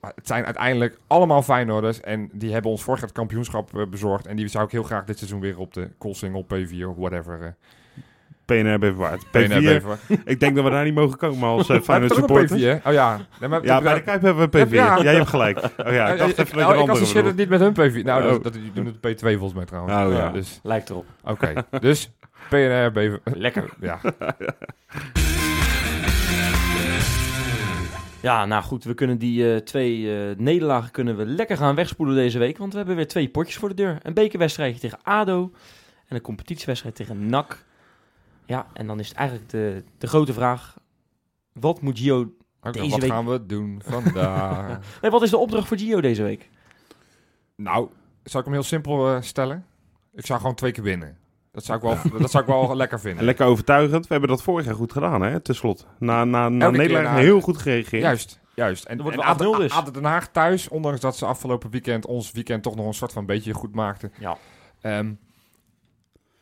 Maar het zijn uiteindelijk allemaal Feyenoorders. En die hebben ons vorig jaar het kampioenschap eh, bezorgd. En die zou ik heel graag dit seizoen weer op de Koolsingel P4 of whatever. PNR Beverwaard. P4. PNR Bever. Ik denk dat we daar niet mogen komen als uh, Feyenoord je toch ook een supporters. P4? hè? Oh ja. Nee, maar- Ja, bij de Kuip hebben we een P4. Ja. Jij hebt gelijk. Oh ja, ik dacht even dat je het niet met hun P4. Nou, Oh. dat, dat, die doen het P2 volgens mij trouwens. Oh, ja. Ja. Dus, Lijkt erop. oké. dus PNR, Bever. Lekker. Ja. Ja, nou goed, we kunnen die eh, twee eh, nederlagen kunnen we lekker gaan wegspoelen deze week. Want we hebben weer twee potjes voor de deur. Een bekerwedstrijdje tegen ADO en een competitiewedstrijd tegen NAC. Ja, en dan is het eigenlijk de, de grote vraag. Wat moet Gio... Oké, Deze wat week- gaan we doen vandaag? Nee, wat is de opdracht voor Gio deze week? nou, zal ik hem heel simpel eh, stellen? Ik zou gewoon twee keer winnen. Dat zou ik wel, dat zou ik wel lekker vinden. Lekker overtuigend. We hebben dat vorig jaar goed gedaan, hè, tenslotte. Na, na, na Nederland heel goed gereageerd. Juist, juist. En, Dan wordt en ADO 8-0 dus. ADO Den Haag thuis, ondanks dat ze afgelopen weekend ons weekend toch nog een soort van beetje goed maakten. Ja. Ehm,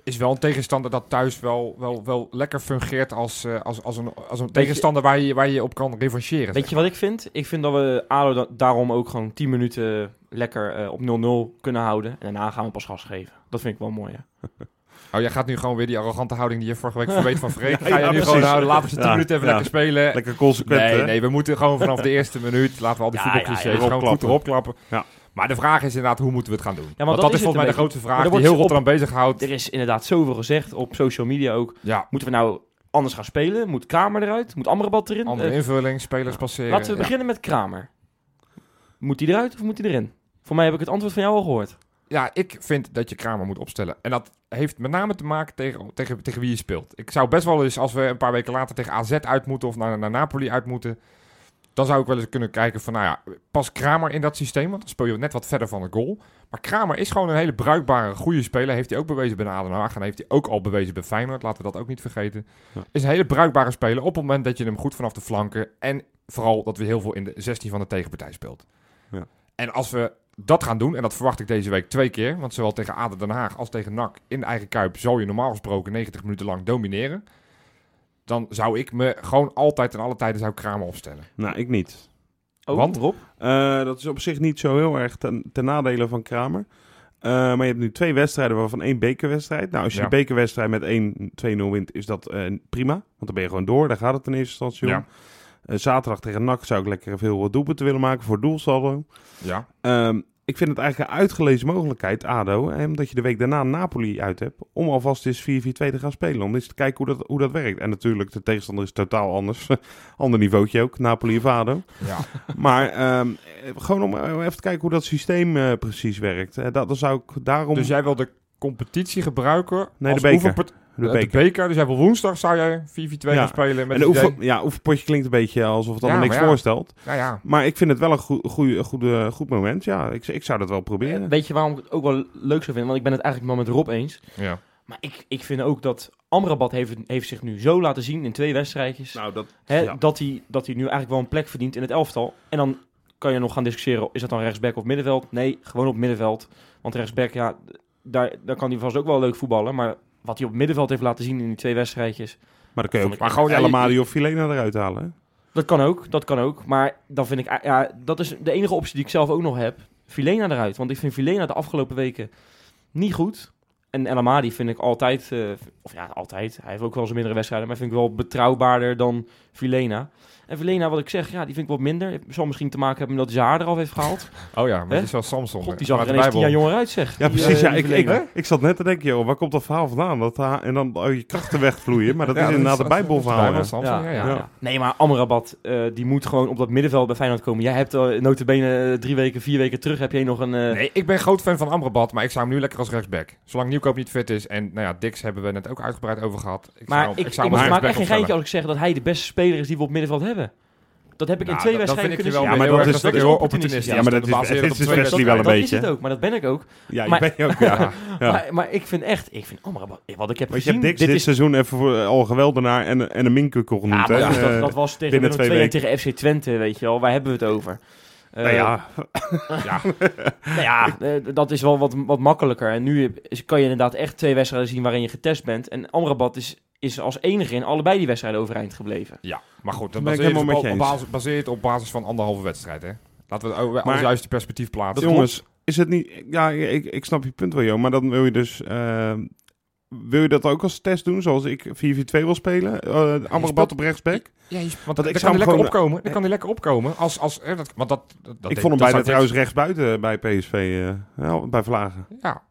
is wel een tegenstander dat thuis wel, wel, wel lekker fungeert als, eh, als, als een, als een tegenstander waar je, waar je op kan revancheren. Weet je wat ik vind? Ik vind dat we ADO da- daarom ook gewoon 10 minuten lekker eh, op 0-0 kunnen houden. En daarna gaan we pas gas geven. Dat vind ik wel mooi, hè? Oh, jij gaat nu gewoon weer die arrogante houding die je vorige week verweet van Freek. Ga je Ja, nu precies. gewoon houden, laten we ze 10 Ja, minuten even ja. lekker spelen. Lekker consequent, nee, hè? nee, we moeten gewoon vanaf de eerste minuut, laten we al die voetbalclichés gewoon goed erop klappen. Ja. Maar de vraag is inderdaad, hoe moeten we het gaan doen? Want dat dat, is volgens mij de grootste vraag die heel Rotterdam bezighoudt. Er is inderdaad zoveel gezegd op social media ook. Ja, Moeten we nou anders gaan spelen? Moet Kramer eruit? Moet Amrabat erin? andere Eh, invulling, spelers passeren. laten we beginnen met Kramer. Moet hij eruit of moet hij erin? Voor mij heb ik het antwoord van jou al gehoord. Ja, ik vind dat je Kramer moet opstellen. En dat heeft met name te maken tegen, tegen, tegen wie je speelt. Ik zou best wel eens, als we een paar weken later tegen AZ uit moeten of naar, naar Napoli uit moeten, Dan zou ik wel eens kunnen kijken van, nou ja, pas Kramer in dat systeem, want dan speel je net wat verder van de goal. Maar Kramer is gewoon een hele bruikbare, goede speler. Heeft hij ook bewezen bij Aden Haag en heeft hij ook al bewezen bij Feyenoord. Laten we dat ook niet vergeten. Ja. Is een hele bruikbare speler op het moment dat je hem goed vanaf de flanken en vooral dat we heel veel in de 16 van de tegenpartij speelt. Ja. En als we dat gaan doen, en dat verwacht ik deze week twee keer, want zowel tegen Aden Den Haag als tegen NAC in de eigen kuip zal je normaal gesproken 90 minuten lang domineren. Dan zou ik me gewoon altijd en alle tijden zou ik Kramer opstellen. Nou, ik niet. Oh, Want? Rob? Eh, dat is op zich niet zo heel erg ten, ten nadele van Kramer. Eh, maar je hebt nu twee wedstrijden, waarvan één bekerwedstrijd. Nou, als je Ja. de bekerwedstrijd met 1-2-0 wint, is dat eh, prima. Want dan ben je gewoon door. Daar gaat het in eerste instantie om. Ja. Eh, zaterdag tegen NAC zou ik lekker veel doelpunten willen maken voor doelsaldo. Ja. Ehm, ik vind het eigenlijk een uitgelezen mogelijkheid, ADO, hè, omdat je de week daarna Napoli uit hebt, om alvast eens 4-4-2 te gaan spelen. Om eens te kijken hoe dat, hoe dat werkt. En natuurlijk, de tegenstander is totaal anders. Ander niveautje ook, Napoli of ADO. ja. Maar ehm, eh, gewoon om eh, even te kijken hoe dat systeem eh, precies werkt. Dat, dan zou ik daarom... Dus jij wil de competitie gebruiken Nee, als de beker. De de beker. beker. Dus jij wil woensdag zou jij 4-4-2 Ja. gaan spelen met En oefen, ja, oefenpotje klinkt een beetje alsof het Ja, allemaal niks maar ja. voorstelt. Nou ja, Maar ik vind het wel een goed, goed, goed, goed moment. Ja, ik, ik zou dat wel proberen. Eh, Weet je waarom ik het ook wel leuk zou vinden? Want ik ben het eigenlijk wel met Rob eens. ja. Maar ik, ik vind ook dat Amrabat heeft, heeft zich nu zo laten zien in twee wedstrijdjes. nou, dat... Hè, ja. dat, hij, dat hij nu eigenlijk wel een plek verdient in het elftal. En dan kan je nog gaan discussiëren, is dat dan rechtsback of middenveld? Nee, gewoon op middenveld. Want rechtsback, ja, daar, daar kan hij vast ook wel leuk voetballen. Maar wat hij op middenveld heeft laten zien in die twee wedstrijdjes... Maar dan kun je ook Maar gewoon Elamadi of Filena eruit halen. hè? Dat kan ook, dat kan ook. Maar dan vind ik, eh, ja, dat is de enige optie die ik zelf ook nog heb. Filena eruit. Want ik vind Filena de afgelopen weken niet goed. En El Amadi vind ik altijd, eh, of ja, altijd. Hij heeft ook wel zijn mindere wedstrijden, maar vind ik wel betrouwbaarder dan Filena. En Filena, wat ik zeg, ja, die vind ik wat minder. Het zal misschien te maken hebben met dat hij zijn haar eraf heeft gehaald. Oh ja, maar Hè? het is wel Samson. God, die zag uit er de ineens tien jaar jonger uit, zeg. Ja, Die, precies. eh, ja, ik, ik, ik zat net te denken, joh, waar komt dat verhaal vandaan? Dat, ha- en dan oh, je krachten wegvloeien. Maar dat Ja, is inderdaad is bijbelverhaal. Bijbel, ja. Samson, ja, ja. ja. Nee, maar Amrabat, eh, die moet gewoon op dat middenveld bij Feyenoord komen. Jij hebt uh, notabene drie weken, vier weken terug heb je nog een... Nee, ik ben groot fan van Amrabat, maar ik zou hem nu lekker als rechtsback. Zolang Nieuwkoop niet fit is. En nou ja, Dix hebben we net ook uitgebreid over gehad. Ik Maar zou, ik, ik, zou hem als maak echt geen geintje als ik zeg dat hij de beste speler is die we op middenveld hebben. Dat heb ik in Nou, twee dat- dat wedstrijden kunnen je zien. Ja, maar dat is- dat heel. Ja, maar dat is- het is twee Wesley wel een dat beetje. is het ook, maar dat ben ik ook. Ja, Maar- je bent ook, ja. Ja. Ja. Maar, maar ik vind echt, ik vind Amrabat, wat ik heb je gezien, hebt Dix dit, is... seizoen even voor, al geweldenaar en, en een Ja, genoemd. maar hè? dat, dat, Eh, dat was tegen twee en tegen FC Twente, weet je wel. Waar hebben we het over? Eh, nou ja, Ja, Nou ja, eh, dat is wel wat, wat makkelijker. En nu is- kan je inderdaad echt twee wedstrijden zien waarin je getest bent. En Amrabat is, is als enige in allebei die wedstrijden overeind gebleven. ja, maar goed, dat Ben ik baseert helemaal op, je op, eens. basis, baseert op basis van anderhalve wedstrijd. Hè. Laten we het over Maar- alles juist in perspectief plaatsen. jongens, is het niet... Ja, ik, ik snap je punt wel, joh. Maar dan wil je dus... eh, wil je dat ook als test doen, zoals ik 4-4-2 wil spelen? Uh, Amrabat speelt- op rechtsback? Ja, je, want ik dan zou kan hij hem lekker gewoon- opkomen. Dan kan hij lekker opkomen. Als, als, hè, dat, want dat, dat, dat ik deed- vond hem dat bijna trouwens rechtsbuiten bij PSV. eh, ja, bij Vlagen. Ja.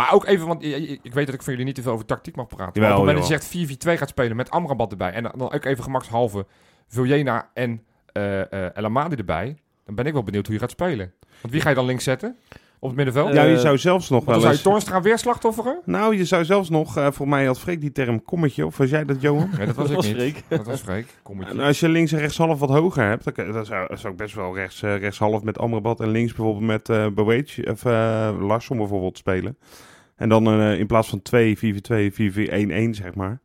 Maar ook even, want ik weet dat ik van jullie niet te veel over tactiek mag praten. Jawel, maar op het moment dat je zegt 4-4-2 gaat spelen met Amrabat erbij. En dan ook even gemakshalve Viljena en eh eh El Amadi erbij. Dan ben ik wel benieuwd hoe je gaat spelen. Want wie ga je dan links zetten? Op het middenveld? Eh, ja, je zou zelfs nog wel zou je eens... Toornstra weer slachtofferen? Nou, je zou zelfs nog... eh voor mij had Freek die term kommetje. Of was jij dat, Johan? Nee, dat was Dat ik was niet. Freek. Dat was Freek. Kommetje. En als je links en rechtshalf wat hoger hebt, dan, dan zou, dan zou ik best wel rechts, eh, rechtshalf met Amrabat en links bijvoorbeeld met eh Boetje of eh Larsson bijvoorbeeld spelen. En dan eh, in plaats van 2, 4, 2, 4, 4, 1, 1 zeg maar.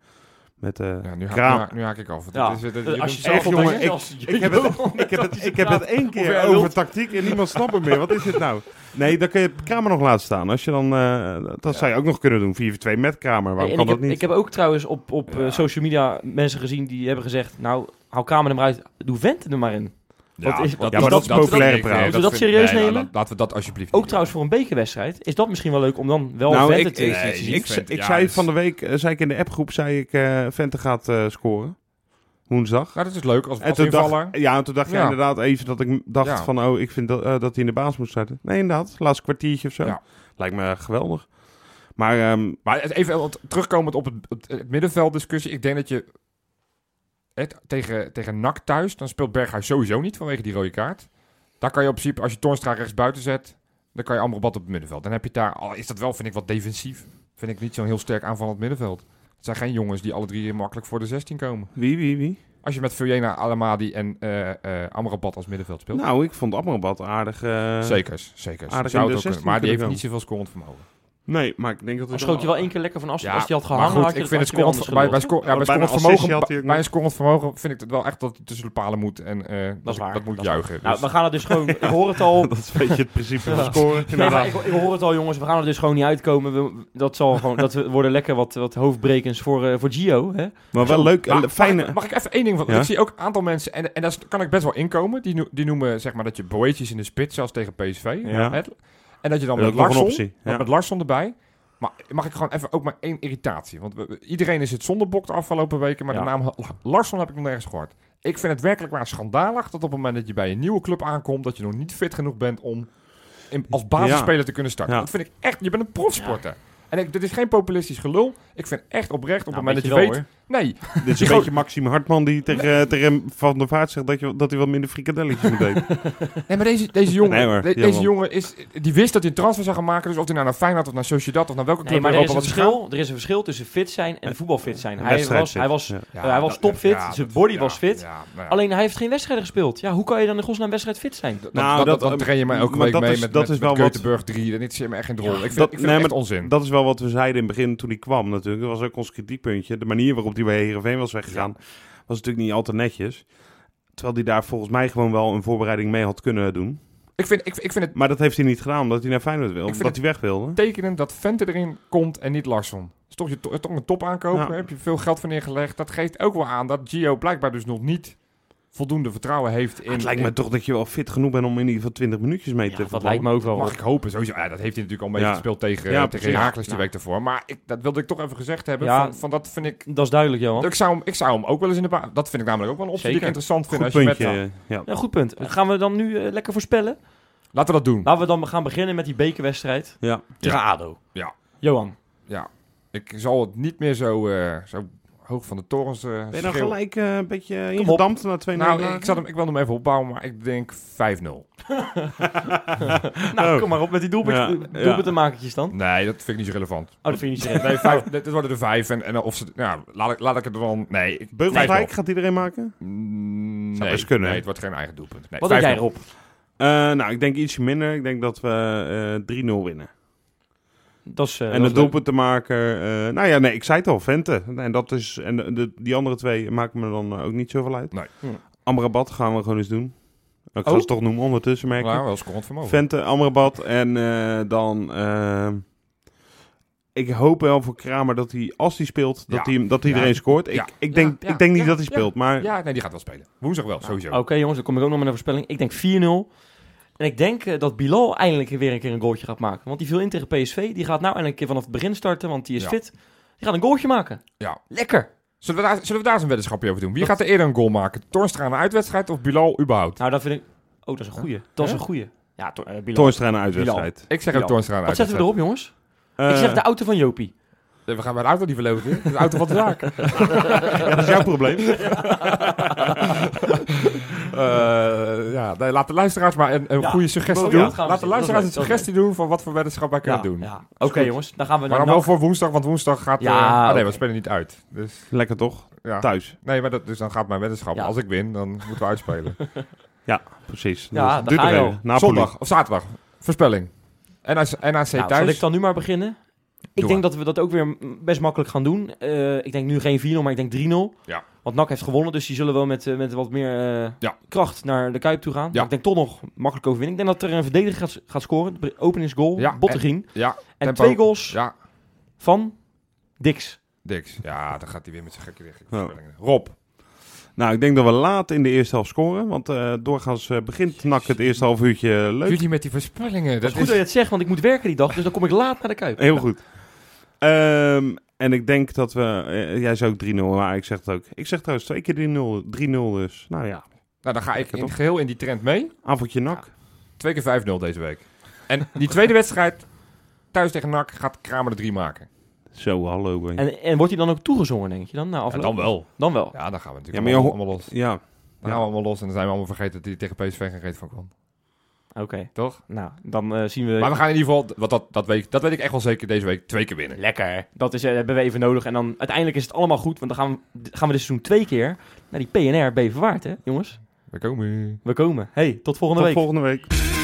Met, eh Ja, nu, haak, Kraam. nu, haak, nu haak ik af. Ja, is, dit- eh, als je zelf jongen, ik- ik heb het, ik heb het, ik heb het één keer over tactiek en niemand snapt het meer. Wat is dit nou? Nee, dan kun je Kramer nog laten staan. Als je dan, eh, dat zou je ook nog kunnen doen. 4, 2 met Kramer. Waarom Hey, kan dat heb, niet? ik heb ook trouwens op, op eh, social media mensen gezien die hebben gezegd... Nou, hou Kamer er maar uit. Doe Vente er maar in. Wat is- ja, maar dat is populaire praat. Moeten we dat serieus nemen? laat- Laten we dat alsjeblieft Ook trouwens voor een bekerwedstrijd. Is dat misschien wel leuk om dan wel nou, Vente ik, te, nee, zien? ik, ik ja, zei is- van de week, eh, zei ik in de appgroep, zei ik, eh Vente gaat eh, scoren. Woensdag. Nou, dat is leuk als, En als toen invaller. dacht, ja, en toen dacht je Ja. inderdaad even dat ik dacht Ja. van, oh, ik vind dat, dat hij in de baas moet starten. Nee, inderdaad. Laatste kwartiertje of zo. Ja. Lijkt me geweldig. Maar ehm, Maar even terugkomend op het, het, het middenveld discussie. Ik denk dat je het, tegen, tegen NAC thuis, dan speelt Berghuis sowieso niet vanwege die rode kaart. Daar kan je op principe, als je Toornstra rechts buiten zet, dan kan je Amrabat op het middenveld. Dan heb je daar, al is dat wel, vind ik, wat defensief. Vind ik niet zo'n heel sterk aanvallend middenveld. Het zijn geen jongens die alle drie makkelijk voor de 16 komen. wie, wie, wie? Als je met Vujena, Alamadi en eh eh Amrabat als middenveld speelt. Nou, ik vond Amrabat aardig. eh, Zekers, zekers. aardig Zou in de ook 16 kunnen, maar die heeft niet zoveel scorend vermogen. Nee, maar ik denk dat het schoot je wel één keer lekker van afstand. Ja, als hij had maar gehangen, goed, had je ik vind het je scorend, bij, bij, sco- ja, bij, vermogen, bij een scorend vermogen vind ik het wel echt dat hij tussen de palen moet. En eh, dat, is waar, dat moet dat juichen. Nou, Dus- we gaan het dus gewoon... Ik hoor het al. Dat is een beetje het principe van scoren. Nee, maar ik, ik hoor het al, jongens. We gaan er dus gewoon niet uitkomen. We, dat zal gewoon... Dat we- worden lekker wat, wat hoofdbrekens voor, eh, voor Gio, hè? Maar wel leuk, Maar en mag, fijne... ik, mag ik even één ding van? Ja? Ik zie ook een aantal mensen, en, en daar kan ik best wel inkomen, die, die noemen zeg maar dat je Boetjes in de spits, zelfs tegen PSV. Ja. En dat je dan Dat met Larsson, optie. dan Ja. met Larsson erbij. Maar mag ik gewoon even ook maar één irritatie? Want iedereen is het zonder de afgelopen weken, maar Ja. de naam La- Larsson heb ik nog nergens gehoord. Ik vind het werkelijk waar schandalig dat op het moment dat je bij een nieuwe club aankomt, dat je nog niet fit genoeg bent om in, als basisspeler te kunnen starten. Dat vind ik echt, je bent een profsporter. En ik, dit is geen populistisch gelul. Ik vind echt oprecht op het Nou, moment dat je weet... wel, Nee, Dit is een beetje Maxime Hartman die tegen, tegen Van der Vaart zegt dat, je, dat hij wat minder frikadelletjes moet eten. Nee, maar deze, deze jongen, Nee de- deze jongen is, die wist dat hij een transfer zou gaan maken. Dus of hij nou naar Feyenoord of naar Sociedad of naar welke Nee, club maar in er is, Europa een verschil, er is een verschil tussen fit zijn en voetbalfit zijn. Hij was, hij was, ja. Hij was dat- topfit, ja, zijn body ja, was fit. ja, nou ja. Alleen hij heeft geen wedstrijden gespeeld. Ja, hoe kan je dan in godsnaam wedstrijd fit zijn? Dat- Nou, dat, dat- dat, dan train je mij elke maar week mee met, met, is met wel wat- Göteborg 3. Dat is me echt geen drol. ik vind, nee, het onzin. Dat is wel wat we zeiden in het begin toen hij kwam natuurlijk. Dat was ook ons kritiekpuntje. De manier waarop hij bij Heerenveen was weggegaan was natuurlijk niet al te netjes. Terwijl hij daar volgens mij gewoon wel een voorbereiding mee had kunnen doen. ik, vind, ik, ik vind het Maar dat heeft hij niet gedaan omdat hij naar Feyenoord wil. Omdat hij weg wilde. tekenend dat Vente erin komt en niet Larsson. Is toch, je, to- toch een top. Ja. Daar heb je veel geld voor neergelegd. Dat geeft ook wel aan dat Gio blijkbaar dus nog niet voldoende vertrouwen heeft in... het lijkt me in- toch dat je wel fit genoeg bent om in ieder geval 20 minuutjes mee Ja, te dat voetballen. lijkt me ook wel. Mag ik hopen, sowieso. Ja, dat heeft hij natuurlijk al een beetje gespeeld tegen, Ja, tegen. Herakles Nou. week ervoor. Maar ik, dat wilde ik toch even gezegd hebben. Ja. Van, van dat vind ik... Dat is duidelijk, Johan. Ik zou, hem, ik zou hem ook wel eens in de baan... Dat vind ik namelijk ook wel een optie die ik interessant vind. Goed als je puntje. met, ja. Ja, goed punt. Gaan we dan nu eh, lekker voorspellen? Laten we dat doen. Laten we dan gaan beginnen met die bekerwedstrijd. Ja. Tegen ADO. Ja. Johan. Ja. Ik zal het niet meer zo, eh, zo hoog van de torens eh Ben je dan schreeuwen. gelijk eh, een beetje ingedampt na twee Nou, nederlagen? ik, zat hem, ik wil hem even opbouwen, maar ik denk 5-0. Nou, Oh. kom maar op met die doelpunt, Ja, doelpuntenmakertjes dan. Nee, dat vind ik niet zo relevant. Oh, dat vind je niet zo Nee, vijf, dit worden er vijf. En, en of ze, ja, laat, ik, laat ik het er dan... Nee, ik- Beugelsdijk 5-0. gaat iedereen maken? Mm, Zou nee, best kunnen, nee, het wordt geen eigen doelpunt. Nee, Wat denk jij 5-0. erop? Eh, nou, ik denk ietsje minder. Ik denk dat we eh 3-0 winnen. Dat is, eh, en dat de doelpuntenmaker... eh nou ja, nee, ik zei het al, Vente. En, dat is, en de, de- die andere twee maken me dan eh, ook niet zoveel uit. Nee. Hm. Amrabat gaan we gewoon eens doen. Ik ga Oh? ze toch noemen ondertussen, merk ik. Nou, wel scorend vermogen. Vente, Amrabat en eh, dan... ik hoop wel voor Kramer dat hij, als hij speelt, dat, Ja. hij, dat iedereen Ja. scoort. Ik, Ja. ik denk, Ja. ik denk niet Ja. dat hij Ja. speelt, maar... Ja, nee, die gaat wel spelen. Woensdag wel, sowieso. Oké jongens, dan kom ik ook nog met een voorspelling. Ik denk 4-0. En ik denk eh, dat Bilal eindelijk weer een keer een goaltje gaat maken. Want die viel in tegen PSV. Die gaat nou eindelijk een keer vanaf het begin starten, want die is Ja. fit. Die gaat een goaltje maken. Ja. Lekker. Zullen, we daar, zullen we daar eens een weddenschapje over doen? Wie gaat er eerder een goal maken? Toornstra in een uitwedstrijd of Bilal überhaupt? Nou, dat vind ik... Oh, dat is een goeie. Dat is een goeie. Ja, to- eh, Bilal. Toornstra een uitwedstrijd. Ik zeg Bilal. ook Toornstra in een Wat zetten we erop, jongens? Eh, ik zeg de auto van Jopie. We gaan bij de auto die verloten. De auto van de zaak. ja, dat is jouw probleem. Eh, ja, nee, laat de luisteraars maar een, een Ja. goede suggestie Oh, ja, doen. laat de luisteraars een suggestie doen van wat voor weddenschap wij kunnen Ja, doen. ja. Oké jongens, dan gaan we Maar naar dan wel voor woensdag, want woensdag gaat... Ja, eh, ah, nee, we spelen niet uit. Dus, Lekker toch? ja. Thuis. Nee, maar dat, dus dan gaat mijn weddenschap. Ja. Als ik win, dan moeten we uitspelen. Precies. Ja, Dus ga je. Napoli. Zondag of zaterdag. Voorspelling. NAC, NAC Nou, zal thuis. ik dan nu maar beginnen? Ik denk dat we dat ook weer best makkelijk gaan doen. Eh, ik denk nu geen 4-0, maar ik denk 3-0. Ja. Want NAC heeft gewonnen, dus die zullen wel met, eh, met wat meer eh, Ja. kracht naar de Kuip toe gaan. Ja. Ik denk toch nog makkelijk overwinning. Ik denk dat er een verdediger gaat, gaat scoren. Openingsgoal, Ja, Bottegien. Ja, En, tempo. twee goals ja, van Dix. Dix. Ja, dan gaat hij weer met zijn gekke voorspellingen. Rob. Nou, ik denk dat we laat in de eerste helft scoren. Want eh, doorgaans eh, begint NAC het eerste half uurtje leuk. Jullie met die voorspellingen. Dat Dat is goed dat je het zegt, want ik moet werken die dag. Dus dan kom ik laat naar de Kuip. Heel goed. Ehm, en ik denk dat we... eh, jij zei ook 3-0, maar ik zeg het ook. Ik zeg trouwens twee keer 3-0 3-0 dus. Nou ja, Nou, dan ga ik in toch? geheel in die trend mee. avondje NAC. Twee keer 5-0 deze week. En die tweede wedstrijd, thuis tegen NAC, gaat Kramer de drie maken. Zo, hallo. ben je. En, en wordt hij dan ook toegezongen, denk je dan? Na Ja, afloop? dan wel. Dan wel. Ja, dan gaan we Ja, natuurlijk maar je allemaal, ho- allemaal los. Ja, Dan gaan we allemaal los en dan zijn we allemaal vergeten dat hij tegen PSV geen reet van kwam. Oké, toch? nou, dan eh, zien we... Maar we gaan in ieder geval, wat dat, dat, weet, dat weet ik echt wel zeker, deze week twee keer winnen. Lekker. Dat is, eh, hebben we even nodig. En dan uiteindelijk is het allemaal goed. Want dan gaan we, gaan we dit seizoen twee keer naar die PNR Beverwaard, hè jongens? We komen. We komen. Hey, tot volgende Tot week. volgende week.